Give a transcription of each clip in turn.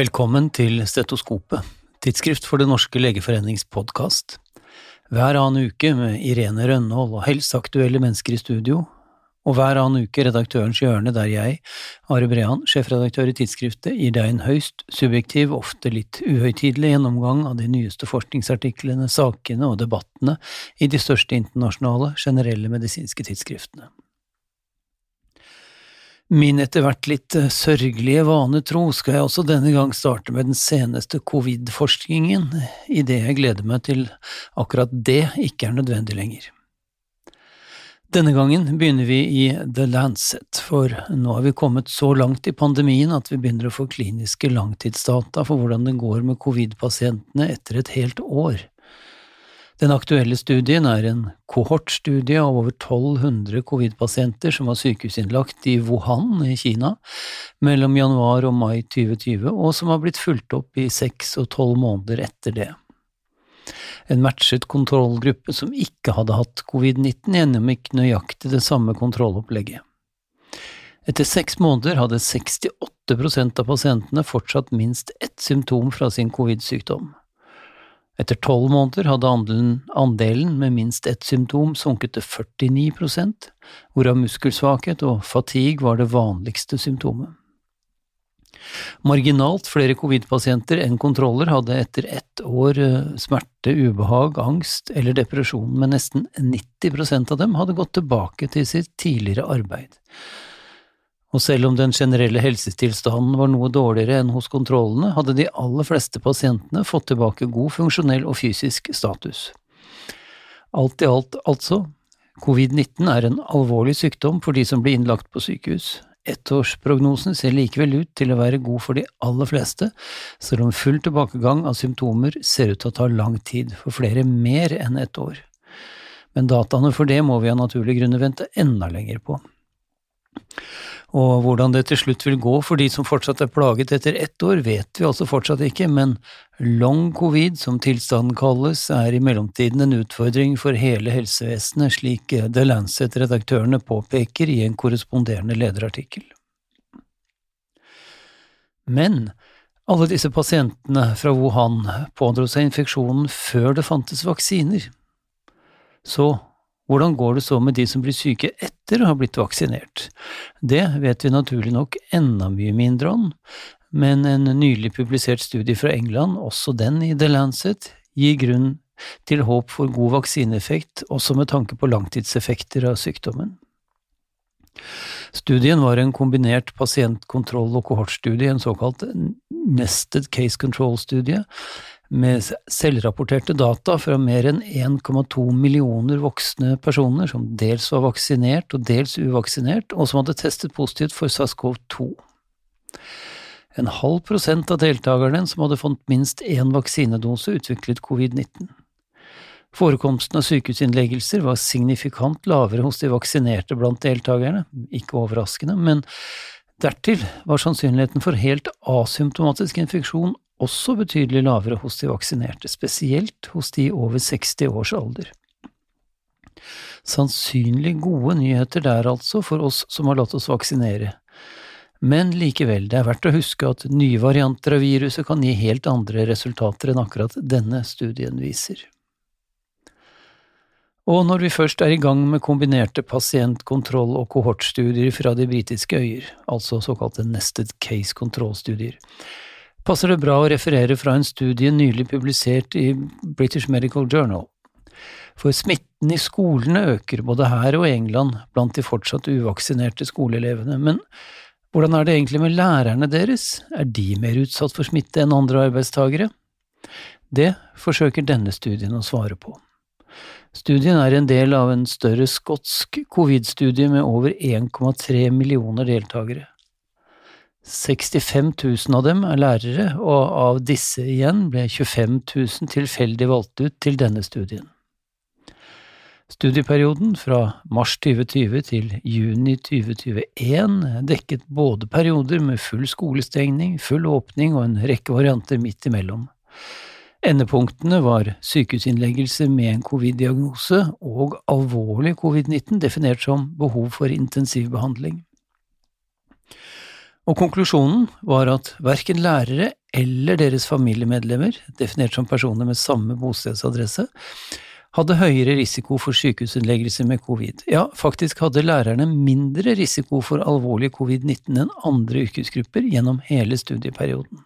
Velkommen til Stetoskopet, tidsskrift for Det norske legeforenings podkast. Hver annen uke med Irene Rønnold og helst aktuelle mennesker i studio, og hver annen uke Redaktørens hjørne der jeg, Are Brean, sjefredaktør i tidsskriftet, gir deg en høyst subjektiv, ofte litt uhøytidelig gjennomgang av de nyeste forskningsartiklene, sakene og debattene i de største internasjonale, generelle medisinske tidsskriftene. Min etter hvert litt eh, sørgelige vane tro skal jeg også denne gang starte med den seneste covid-forskningen, idet jeg gleder meg til akkurat det ikke er nødvendig lenger. Denne gangen begynner vi i The Lancet, for nå har vi kommet så langt i pandemien at vi begynner å få kliniske langtidsdata for hvordan det går med covid-pasientene etter et helt år. Den aktuelle studien er en kohortstudie av over 1200 covid-pasienter som var sykehusinnlagt i Wuhan i Kina mellom januar og mai 2020, og som har blitt fulgt opp i seks og tolv måneder etter det. En matchet kontrollgruppe som ikke hadde hatt covid-19, gjennomgikk nøyaktig det samme kontrollopplegget. Etter seks måneder hadde 68% av pasientene fortsatt minst ett symptom fra sin covid-sykdom. Etter tolv måneder hadde andelen, andelen med minst ett symptom sunket til 49% hvorav muskelsvakhet og fatigue var det vanligste symptomet. Marginalt flere covid-pasienter enn kontroller hadde etter ett år eh, smerte, ubehag, angst eller depresjon, men nesten 90% av dem hadde gått tilbake til sitt tidligere arbeid og selv om den generelle helsetilstanden var noe dårligere enn hos kontrollene, hadde de aller fleste pasientene fått tilbake god funksjonell og fysisk status. Alt i alt, altså, covid-19 er en alvorlig sykdom for de som blir innlagt på sykehus. Ettårsprognosen ser likevel ut til å være god for de aller fleste, selv om full tilbakegang av symptomer ser ut til å ta lang tid, for flere mer enn ett år. Men dataene for det må vi av naturlige grunner vente enda lenger på. Og hvordan det til slutt vil gå for de som fortsatt er plaget etter ett år, vet vi altså fortsatt ikke, men long covid, som tilstanden kalles, er i mellomtiden en utfordring for hele helsevesenet, slik The Lancet-redaktørene påpeker i en korresponderende lederartikkel. Men alle disse pasientene fra Wuhan pådro seg infeksjonen før det fantes vaksiner. Så hvordan går det så med de som blir syke etter å ha blitt vaksinert? Det vet vi naturlig nok enda mye mindre om, men en nylig publisert studie fra England, også den i The Lancet, gir grunn til håp for god vaksineeffekt, også med tanke på langtidseffekter av sykdommen. Studien var en kombinert pasientkontroll- og kohortstudie, en såkalt nested case control-studie, med selvrapporterte data fra mer enn 1,2 millioner voksne personer som dels var vaksinert og dels uvaksinert, og som hadde testet positivt for SARS-CoV-2. En halv prosent av deltakerne som hadde fått minst én vaksinedose, utviklet covid-19. Forekomsten av sykehusinnleggelser var signifikant lavere hos de vaksinerte blant deltakerne, ikke overraskende, men dertil var sannsynligheten for helt asymptomatisk infeksjon også betydelig lavere hos de vaksinerte, spesielt hos de over 60 års alder. Sannsynlig gode nyheter der altså for oss som har latt oss vaksinere. Men likevel, det er verdt å huske at nye varianter av viruset kan gi helt andre resultater enn akkurat denne studien viser. Og når vi først er i gang med kombinerte pasientkontroll- og kohortstudier fra de britiske øyer, altså såkalte nested case kontrollstudier, passer det bra å referere fra en studie nylig publisert i British Medical Journal. For smitten i skolene øker både her og i England blant de fortsatt uvaksinerte skoleelevene, men hvordan er det egentlig med lærerne deres, er de mer utsatt for smitte enn andre arbeidstagere? Det forsøker denne studien å svare på. Studien er en del av en større skotsk covid-studie med over 1,3 millioner deltakere. 65 000 av dem er lærere, og av disse igjen ble 25 000 tilfeldig valgt ut til denne studien. Studieperioden fra mars 2020 til juni 2021 dekket både perioder med full skolestengning, full åpning og en rekke varianter midt imellom. Endepunktene var sykehusinnleggelse med en covid-diagnose og alvorlig covid-19 definert som behov for intensivbehandling og konklusjonen var at verken lærere eller deres familiemedlemmer, definert som personer med samme bostedsadresse, hadde høyere risiko for sykehusinnleggelse med covid. Ja, faktisk hadde lærerne mindre risiko for alvorlig covid-19 enn andre yrkesgrupper gjennom hele studieperioden.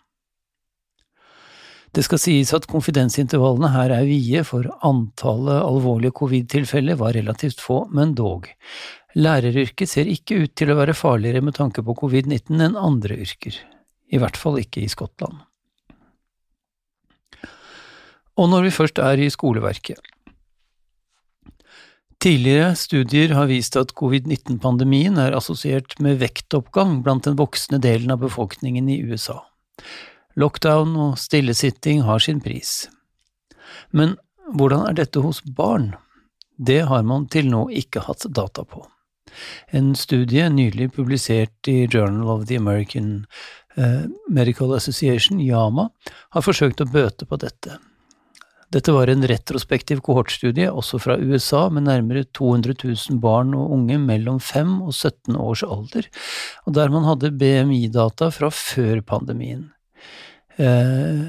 Det skal sies at konfidensintervallene her er vide, for antallet alvorlige covid-tilfeller var relativt få, men dog. Læreryrket ser ikke ut til å være farligere med tanke på covid-19 enn andre yrker, i hvert fall ikke i Skottland. Og når vi først er i skoleverket. Tidligere studier har vist at covid-19-pandemien er assosiert med vektoppgang blant den voksne delen av befolkningen i USA. Lockdown og stillesitting har sin pris. Men hvordan er dette hos barn? Det har man til nå ikke hatt data på. En studie nylig publisert i Journal of the American eh, Medical Association, YAMA, har forsøkt å bøte på dette. Dette var en retrospektiv kohortstudie, også fra USA, med nærmere 200 000 barn og unge mellom 5 og 17 års alder, og der man hadde BMI-data fra før pandemien. Eh,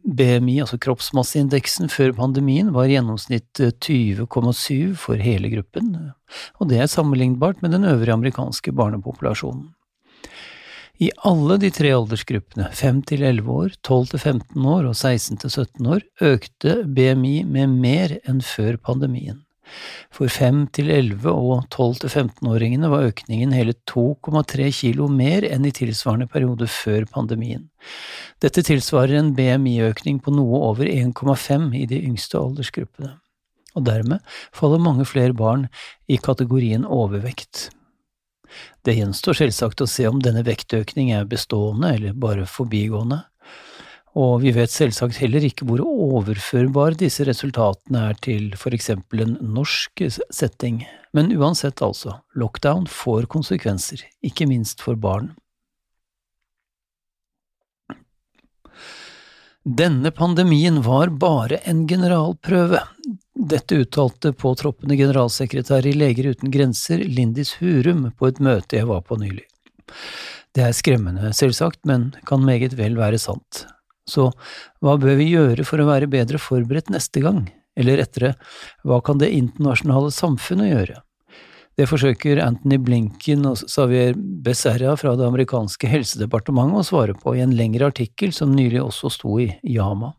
BMI, altså kroppsmasseindeksen før pandemien, var i gjennomsnitt 20,7 eh, for hele gruppen, og det er sammenlignbart med den øvrige amerikanske barnepopulasjonen. I alle de tre aldersgruppene, 5 til 11 år, 12 til 15 år og 16 til 17 år, økte BMI med mer enn før pandemien. For 5 til 11 og 12 til 15-åringene var økningen hele 2,3 kilo mer enn i tilsvarende periode før pandemien. Dette tilsvarer en BMI-økning på noe over 1,5 i de yngste aldersgruppene, og dermed faller mange flere barn i kategorien overvekt. Det gjenstår selvsagt å se om denne vektøkning er bestående eller bare forbigående, og vi vet selvsagt heller ikke hvor overførbare disse resultatene er til for eksempel en norsk setting, men uansett altså, lockdown får konsekvenser, ikke minst for barn. Denne pandemien var bare en generalprøve. Dette uttalte påtroppende generalsekretær i Leger uten grenser, Lindis Hurum, på et møte jeg var på nylig. Det er skremmende, selvsagt, men kan meget vel være sant. Så hva bør vi gjøre for å være bedre forberedt neste gang, eller rettere, hva kan det internasjonale samfunnet gjøre? Det forsøker Anthony Blinken og Xavier Becerra fra det amerikanske helsedepartementet å svare på i en lengre artikkel som nylig også sto i Yama.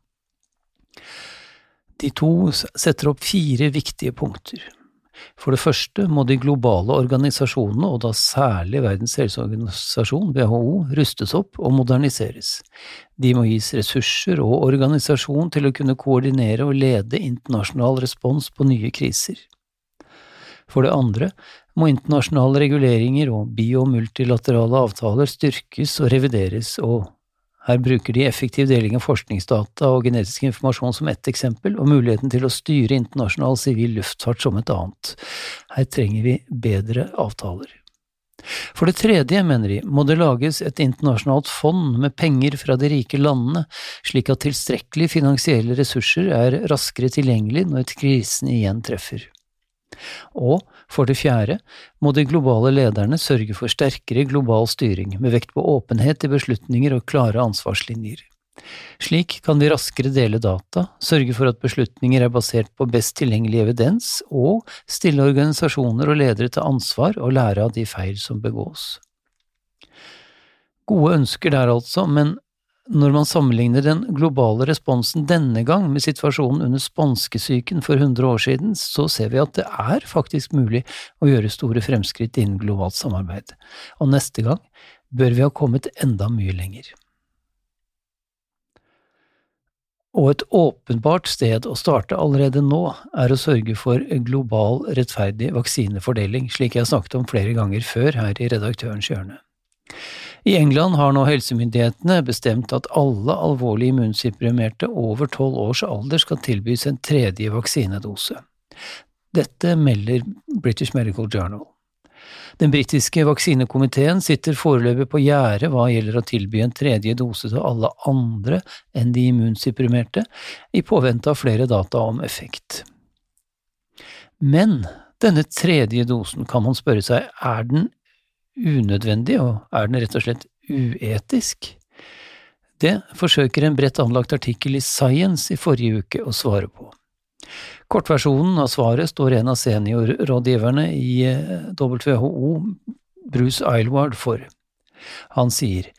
De to setter opp fire viktige punkter. For det første må de globale organisasjonene, og da særlig Verdens helseorganisasjon, WHO, rustes opp og moderniseres. De må gis ressurser og organisasjon til å kunne koordinere og lede internasjonal respons på nye kriser. For det andre må internasjonale reguleringer og bio- og multilaterale avtaler styrkes og revideres, og her bruker de effektiv deling av forskningsdata og genetisk informasjon som ett eksempel, og muligheten til å styre internasjonal sivil luftfart som et annet. Her trenger vi bedre avtaler. For det tredje, mener de, må det lages et internasjonalt fond med penger fra de rike landene, slik at tilstrekkelige finansielle ressurser er raskere tilgjengelig når krisen igjen treffer. Og for det fjerde må de globale lederne sørge for sterkere global styring, med vekt på åpenhet i beslutninger og klare ansvarslinjer. Slik kan vi raskere dele data, sørge for at beslutninger er basert på best tilgjengelig evidens, og stille organisasjoner og ledere til ansvar og lære av de feil som begås. Gode ønsker der altså, men når man sammenligner den globale responsen denne gang med situasjonen under spanskesyken for 100 år siden, så ser vi at det er faktisk mulig å gjøre store fremskritt innen globalt samarbeid, og neste gang bør vi ha kommet enda mye lenger. Og et åpenbart sted å starte allerede nå er å sørge for global rettferdig vaksinefordeling, slik jeg har snakket om flere ganger før her i Redaktørens hjørne. I England har nå helsemyndighetene bestemt at alle alvorlig immunsupprimerte over tolv års alder skal tilbys en tredje vaksinedose. Dette melder British Medical Journal. Den britiske vaksinekomiteen sitter foreløpig på gjerdet hva gjelder å tilby en tredje dose til alle andre enn de immunsupprimerte, i påvente av flere data om effekt. Men denne tredje dosen, kan man spørre seg, er den unødvendig, og er den rett og slett uetisk? Det forsøker en bredt anlagt artikkel i Science i forrige uke å svare på. Kortversjonen av svaret står en av seniorrådgiverne i eh, WHO, Bruce Eilward, for. Han sier,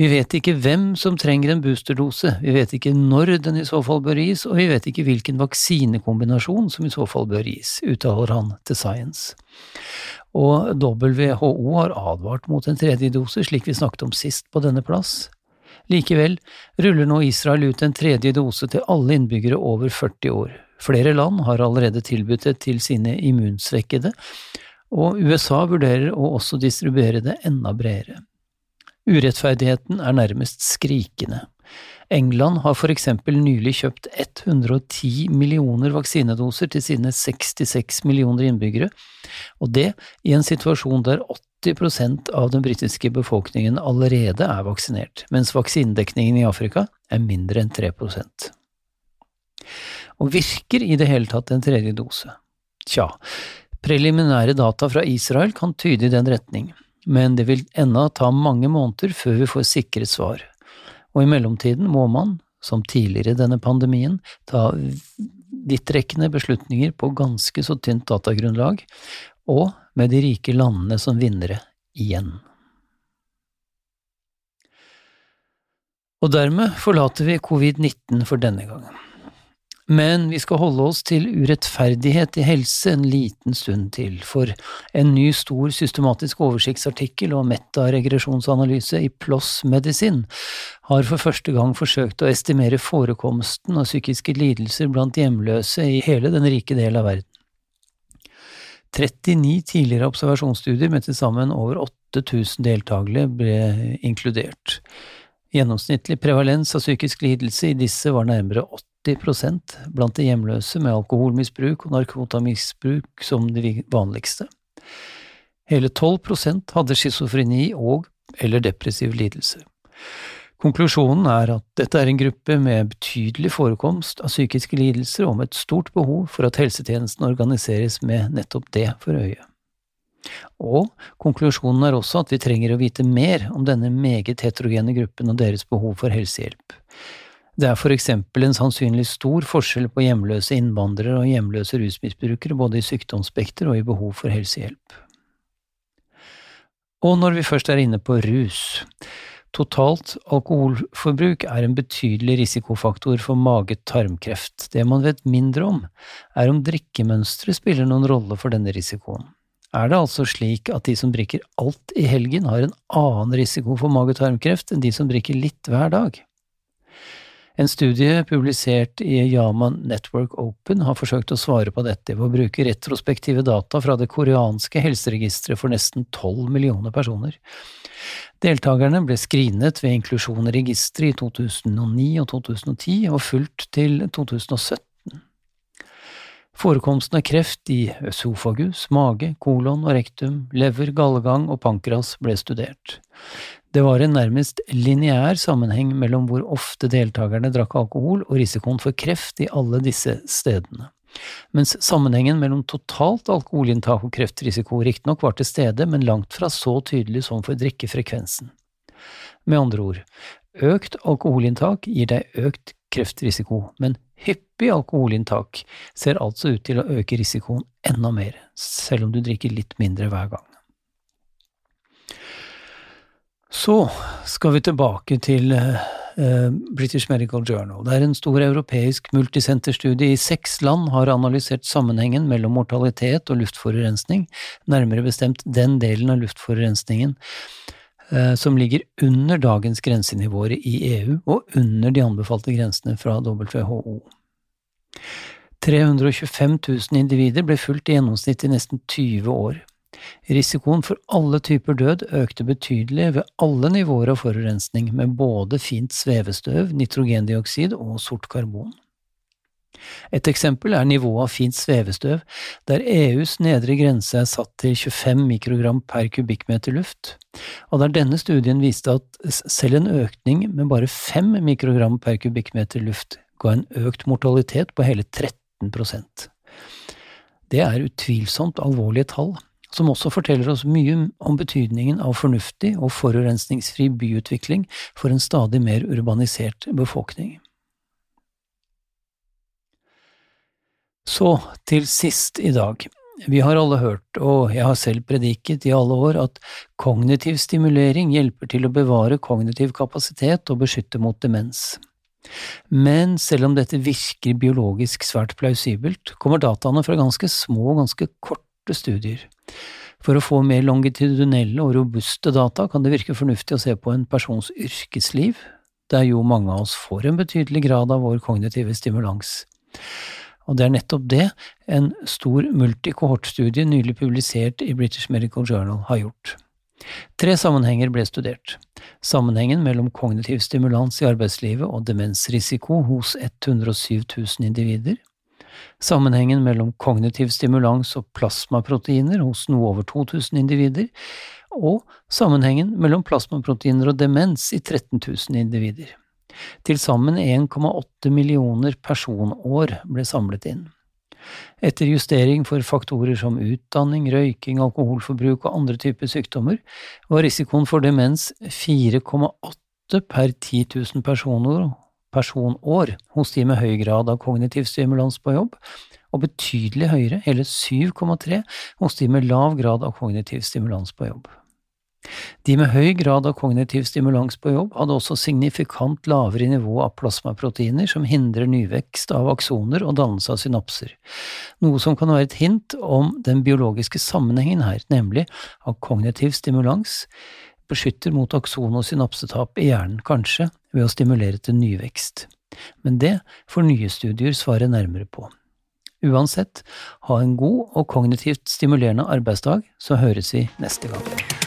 vi vet ikke hvem som trenger en boosterdose, vi vet ikke når den i så fall bør gis, og vi vet ikke hvilken vaksinekombinasjon som i så fall bør gis, uttaler han til Science. Og WHO har advart mot en tredje dose, slik vi snakket om sist på denne plass. Likevel ruller nå Israel ut en tredje dose til alle innbyggere over 40 år. Flere land har allerede tilbudt det til sine immunsvekkede, og USA vurderer å også distribuere det enda bredere. Urettferdigheten er nærmest skrikende. England har for eksempel nylig kjøpt 110 millioner vaksinedoser til sine 66 millioner innbyggere, og det i en situasjon der 80% av den britiske befolkningen allerede er vaksinert, mens vaksinedekningen i Afrika er mindre enn 3% Og virker i det hele tatt en tredje dose? Tja, preliminære data fra Israel kan tyde i den retning men det vil ennå ta mange måneder før vi får sikre svar, og i mellomtiden må man, som tidligere i denne pandemien, ta vidtrekkende beslutninger på ganske så tynt datagrunnlag, og med de rike landene som vinnere igjen. Og dermed forlater vi covid-19 for denne gangen. Men vi skal holde oss til urettferdighet i helse en liten stund til, for en ny stor systematisk oversiktsartikkel og metaregresjonsanalyse i PLOS Medisin har for første gang forsøkt å estimere forekomsten av psykiske lidelser blant hjemløse i hele den rike del av verden. 39 tidligere observasjonsstudier med til sammen over 8000 deltakere ble inkludert. Gjennomsnittlig prevalens av psykisk lidelse i disse var nærmere 80 80% blant de hjemløse med alkoholmisbruk og narkotamisbruk som de vanligste. Hele 12% hadde schizofreni og eller depressiv lidelse. Konklusjonen er at dette er en gruppe med betydelig forekomst av psykiske lidelser og med et stort behov for at helsetjenesten organiseres med nettopp det for øye. Og konklusjonen er også at vi trenger å vite mer om denne meget heterogene gruppen og deres behov for helsehjelp. Det er for eksempel en sannsynlig stor forskjell på hjemløse innvandrere og hjemløse rusmisbrukere, både i sykdomsspekter og i behov for helsehjelp. Og når vi først er inne på rus, totalt alkoholforbruk er en betydelig risikofaktor for mage-tarmkreft. Det man vet mindre om, er om drikkemønsteret spiller noen rolle for denne risikoen. Er det altså slik at de som drikker alt i helgen, har en annen risiko for mage-tarmkreft enn de som drikker litt hver dag? En studie publisert i Yaman Network Open har forsøkt å svare på dette ved å bruke retrospektive data fra det koreanske helseregisteret for nesten tolv millioner personer. Deltakerne ble skrinet ved inklusjon i registeret i 2009 og 2010 og fulgt til 2017. Forekomsten av kreft i øsofagus, mage, kolon og rektum, lever, gallegang og pankras ble studert. Det var en nærmest lineær sammenheng mellom hvor ofte deltakerne drakk alkohol og risikoen for kreft i alle disse stedene. Mens sammenhengen mellom totalt alkoholinntak og kreftrisiko riktignok var til stede, men langt fra så tydelig som for drikkefrekvensen. Med andre ord, økt alkoholinntak gir deg økt kreftrisiko, men Hyppig alkoholinntak ser altså ut til å øke risikoen enda mer, selv om du drikker litt mindre hver gang. Så skal vi tilbake til uh, British Medical Journal. Det er en stor europeisk multisenterstudie i seks land har analysert sammenhengen mellom mortalitet og luftforurensning, nærmere bestemt den delen av luftforurensningen Eh, som ligger under dagens grensenivåer i EU og under de anbefalte grensene fra WHO. 325 000 individer ble fulgt i gjennomsnitt i nesten 20 år. Risikoen for alle typer død økte betydelig ved alle nivåer av forurensning, med både fint svevestøv, nitrogendioksid og sort karbon. Et eksempel er nivået av fint svevestøv, der EUs nedre grense er satt til 25 mikrogram per kubikkmeter luft, og der denne studien viste at selv en økning med bare 5 mikrogram per kubikkmeter luft ga en økt mortalitet på hele 13% Det er utvilsomt alvorlige tall, som også forteller oss mye om betydningen av fornuftig og forurensningsfri byutvikling for en stadig mer urbanisert befolkning. Så til sist i dag. Vi har alle hørt, og jeg har selv prediket i alle år, at kognitiv stimulering hjelper til å bevare kognitiv kapasitet og beskytte mot demens. Men selv om dette virker biologisk svært plausibelt, kommer dataene fra ganske små og ganske korte studier. For å få mer longitudinelle og robuste data kan det virke fornuftig å se på en persons yrkesliv, der jo mange av oss får en betydelig grad av vår kognitive stimulans. Og det er nettopp det en stor multikohortstudie nylig publisert i British Medical Journal har gjort. Tre sammenhenger ble studert. Sammenhengen mellom kognitiv stimulans i arbeidslivet og demensrisiko hos 107 000 individer. Sammenhengen mellom kognitiv stimulans og plasmaproteiner hos noe over 2000 individer. Og sammenhengen mellom plasmaproteiner og demens i 13 000 individer. Til sammen 1,8 millioner personår ble samlet inn. Etter justering for faktorer som utdanning, røyking, alkoholforbruk og andre typer sykdommer, var risikoen for demens 4,8 per 10 000 personer, personår hos de med høy grad av kognitiv stimulans på jobb, og betydelig høyere, hele 7,3 hos de med lav grad av kognitiv stimulans på jobb. De med høy grad av kognitiv stimulans på jobb hadde også signifikant lavere nivå av plasmaproteiner som hindrer nyvekst av aksoner og dannelse av synapser, noe som kan være et hint om den biologiske sammenhengen her, nemlig av kognitiv stimulans beskytter mot akson- og synapsetap i hjernen, kanskje ved å stimulere til nyvekst. Men det får nye studier svare nærmere på. Uansett, ha en god og kognitivt stimulerende arbeidsdag, så høres vi neste gang.